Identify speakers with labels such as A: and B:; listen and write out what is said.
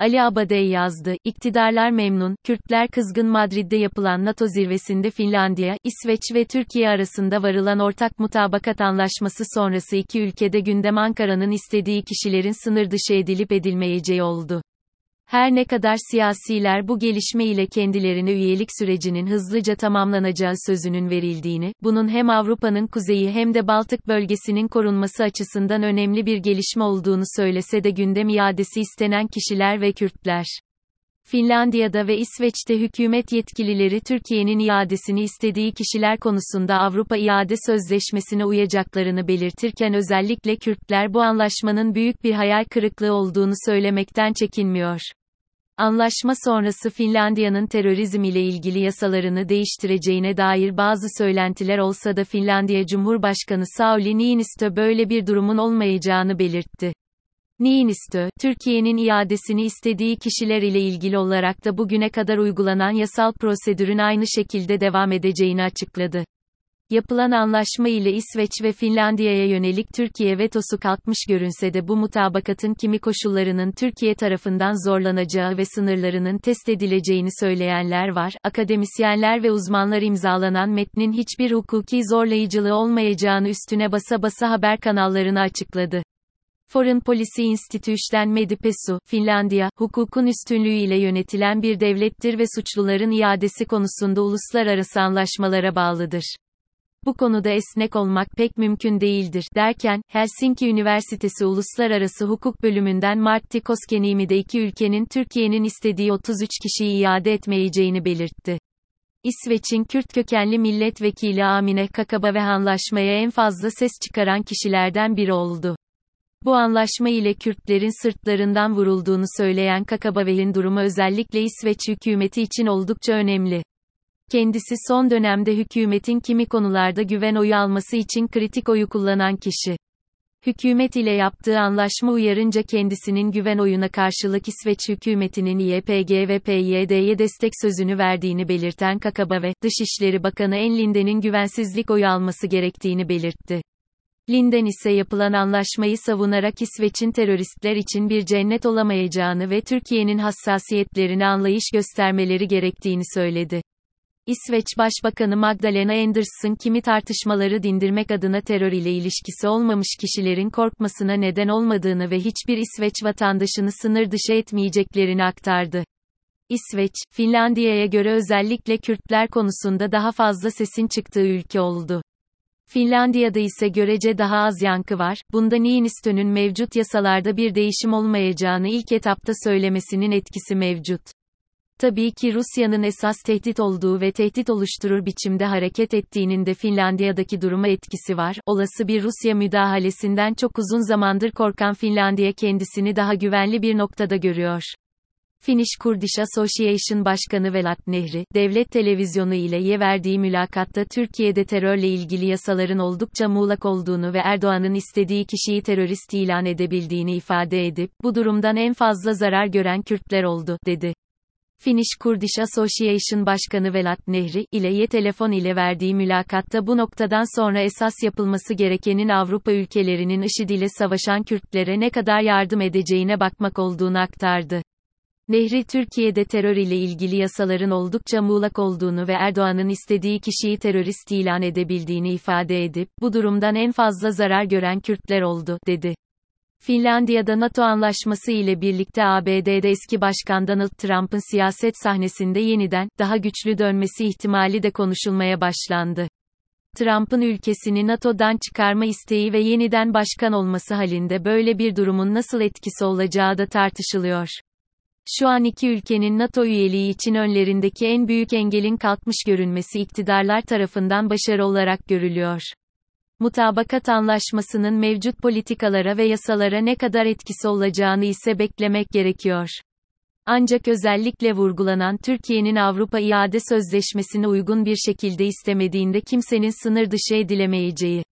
A: Ali Abadey yazdı, iktidarlar memnun, Kürtler kızgın Madrid'de yapılan NATO zirvesinde Finlandiya, İsveç ve Türkiye arasında varılan ortak mutabakat anlaşması sonrası iki ülkede gündem Ankara'nın istediği kişilerin sınır dışı edilip edilmeyeceği oldu. Her ne kadar siyasiler bu gelişme ile kendilerine üyelik sürecinin hızlıca tamamlanacağı sözünün verildiğini, bunun hem Avrupa'nın kuzeyi hem de Baltık bölgesinin korunması açısından önemli bir gelişme olduğunu söylese de gündem iadesi istenen kişiler ve Kürtler. Finlandiya'da ve İsveç'te hükümet yetkilileri Türkiye'nin iadesini istediği kişiler konusunda Avrupa İade Sözleşmesi'ne uyacaklarını belirtirken özellikle Kürtler bu anlaşmanın büyük bir hayal kırıklığı olduğunu söylemekten çekinmiyor. Anlaşma sonrası Finlandiya'nın terörizm ile ilgili yasalarını değiştireceğine dair bazı söylentiler olsa da Finlandiya Cumhurbaşkanı Sauli Niinistö böyle bir durumun olmayacağını belirtti. Niinistö, Türkiye'nin iadesini istediği kişiler ile ilgili olarak da bugüne kadar uygulanan yasal prosedürün aynı şekilde devam edeceğini açıkladı. Yapılan anlaşma ile İsveç ve Finlandiya'ya yönelik Türkiye vetosu kalkmış görünse de bu mutabakatın kimi koşullarının Türkiye tarafından zorlanacağı ve sınırlarının test edileceğini söyleyenler var. Akademisyenler ve uzmanlar imzalanan metnin hiçbir hukuki zorlayıcılığı olmayacağını üstüne basa basa haber kanallarına açıkladı. Foreign Policy Institute'den Medipesu, Finlandiya, hukukun üstünlüğü ile yönetilen bir devlettir ve suçluların iadesi konusunda uluslararası anlaşmalara bağlıdır. Bu konuda esnek olmak pek mümkün değildir, derken, Helsinki Üniversitesi Uluslararası Hukuk Bölümünden Martti Koskenimi de iki ülkenin Türkiye'nin istediği 33 kişiyi iade etmeyeceğini belirtti. İsveç'in Kürt kökenli milletvekili Amine Kakaba ve anlaşmaya en fazla ses çıkaran kişilerden biri oldu. Bu anlaşma ile Kürtlerin sırtlarından vurulduğunu söyleyen Kakabaveh'in durumu özellikle İsveç hükümeti için oldukça önemli. Kendisi son dönemde hükümetin kimi konularda güven oyu alması için kritik oyu kullanan kişi. Hükümet ile yaptığı anlaşma uyarınca kendisinin güven oyuna karşılık İsveç hükümetinin YPG ve PYD'ye destek sözünü verdiğini belirten Kakabave, Dışişleri Bakanı En Linde'nin güvensizlik oyu alması gerektiğini belirtti. Linden ise yapılan anlaşmayı savunarak İsveç'in teröristler için bir cennet olamayacağını ve Türkiye'nin hassasiyetlerini anlayış göstermeleri gerektiğini söyledi. İsveç Başbakanı Magdalena Andersson kimi tartışmaları dindirmek adına terör ile ilişkisi olmamış kişilerin korkmasına neden olmadığını ve hiçbir İsveç vatandaşını sınır dışı etmeyeceklerini aktardı. İsveç, Finlandiya'ya göre özellikle Kürtler konusunda daha fazla sesin çıktığı ülke oldu. Finlandiya'da ise görece daha az yankı var, bunda Niinistö'nün mevcut yasalarda bir değişim olmayacağını ilk etapta söylemesinin etkisi mevcut. Tabii ki Rusya'nın esas tehdit olduğu ve tehdit oluşturur biçimde hareket ettiğinin de Finlandiya'daki duruma etkisi var. Olası bir Rusya müdahalesinden çok uzun zamandır korkan Finlandiya kendisini daha güvenli bir noktada görüyor. Finnish Kurdish Association Başkanı Velat Nehri, devlet televizyonu ile ye verdiği mülakatta Türkiye'de terörle ilgili yasaların oldukça muğlak olduğunu ve Erdoğan'ın istediği kişiyi terörist ilan edebildiğini ifade edip, bu durumdan en fazla zarar gören Kürtler oldu, dedi. Finnish Kurdish Association Başkanı Velat Nehri, ile ye telefon ile verdiği mülakatta bu noktadan sonra esas yapılması gerekenin Avrupa ülkelerinin IŞİD ile savaşan Kürtlere ne kadar yardım edeceğine bakmak olduğunu aktardı. Nehri Türkiye'de terör ile ilgili yasaların oldukça muğlak olduğunu ve Erdoğan'ın istediği kişiyi terörist ilan edebildiğini ifade edip, bu durumdan en fazla zarar gören Kürtler oldu, dedi. Finlandiya'da NATO anlaşması ile birlikte ABD'de eski başkan Donald Trump'ın siyaset sahnesinde yeniden, daha güçlü dönmesi ihtimali de konuşulmaya başlandı. Trump'ın ülkesini NATO'dan çıkarma isteği ve yeniden başkan olması halinde böyle bir durumun nasıl etkisi olacağı da tartışılıyor. Şu an iki ülkenin NATO üyeliği için önlerindeki en büyük engelin kalkmış görünmesi iktidarlar tarafından başarı olarak görülüyor. Mutabakat anlaşmasının mevcut politikalara ve yasalara ne kadar etkisi olacağını ise beklemek gerekiyor. Ancak özellikle vurgulanan Türkiye'nin Avrupa İade Sözleşmesi'ne uygun bir şekilde istemediğinde kimsenin sınır dışı edilemeyeceği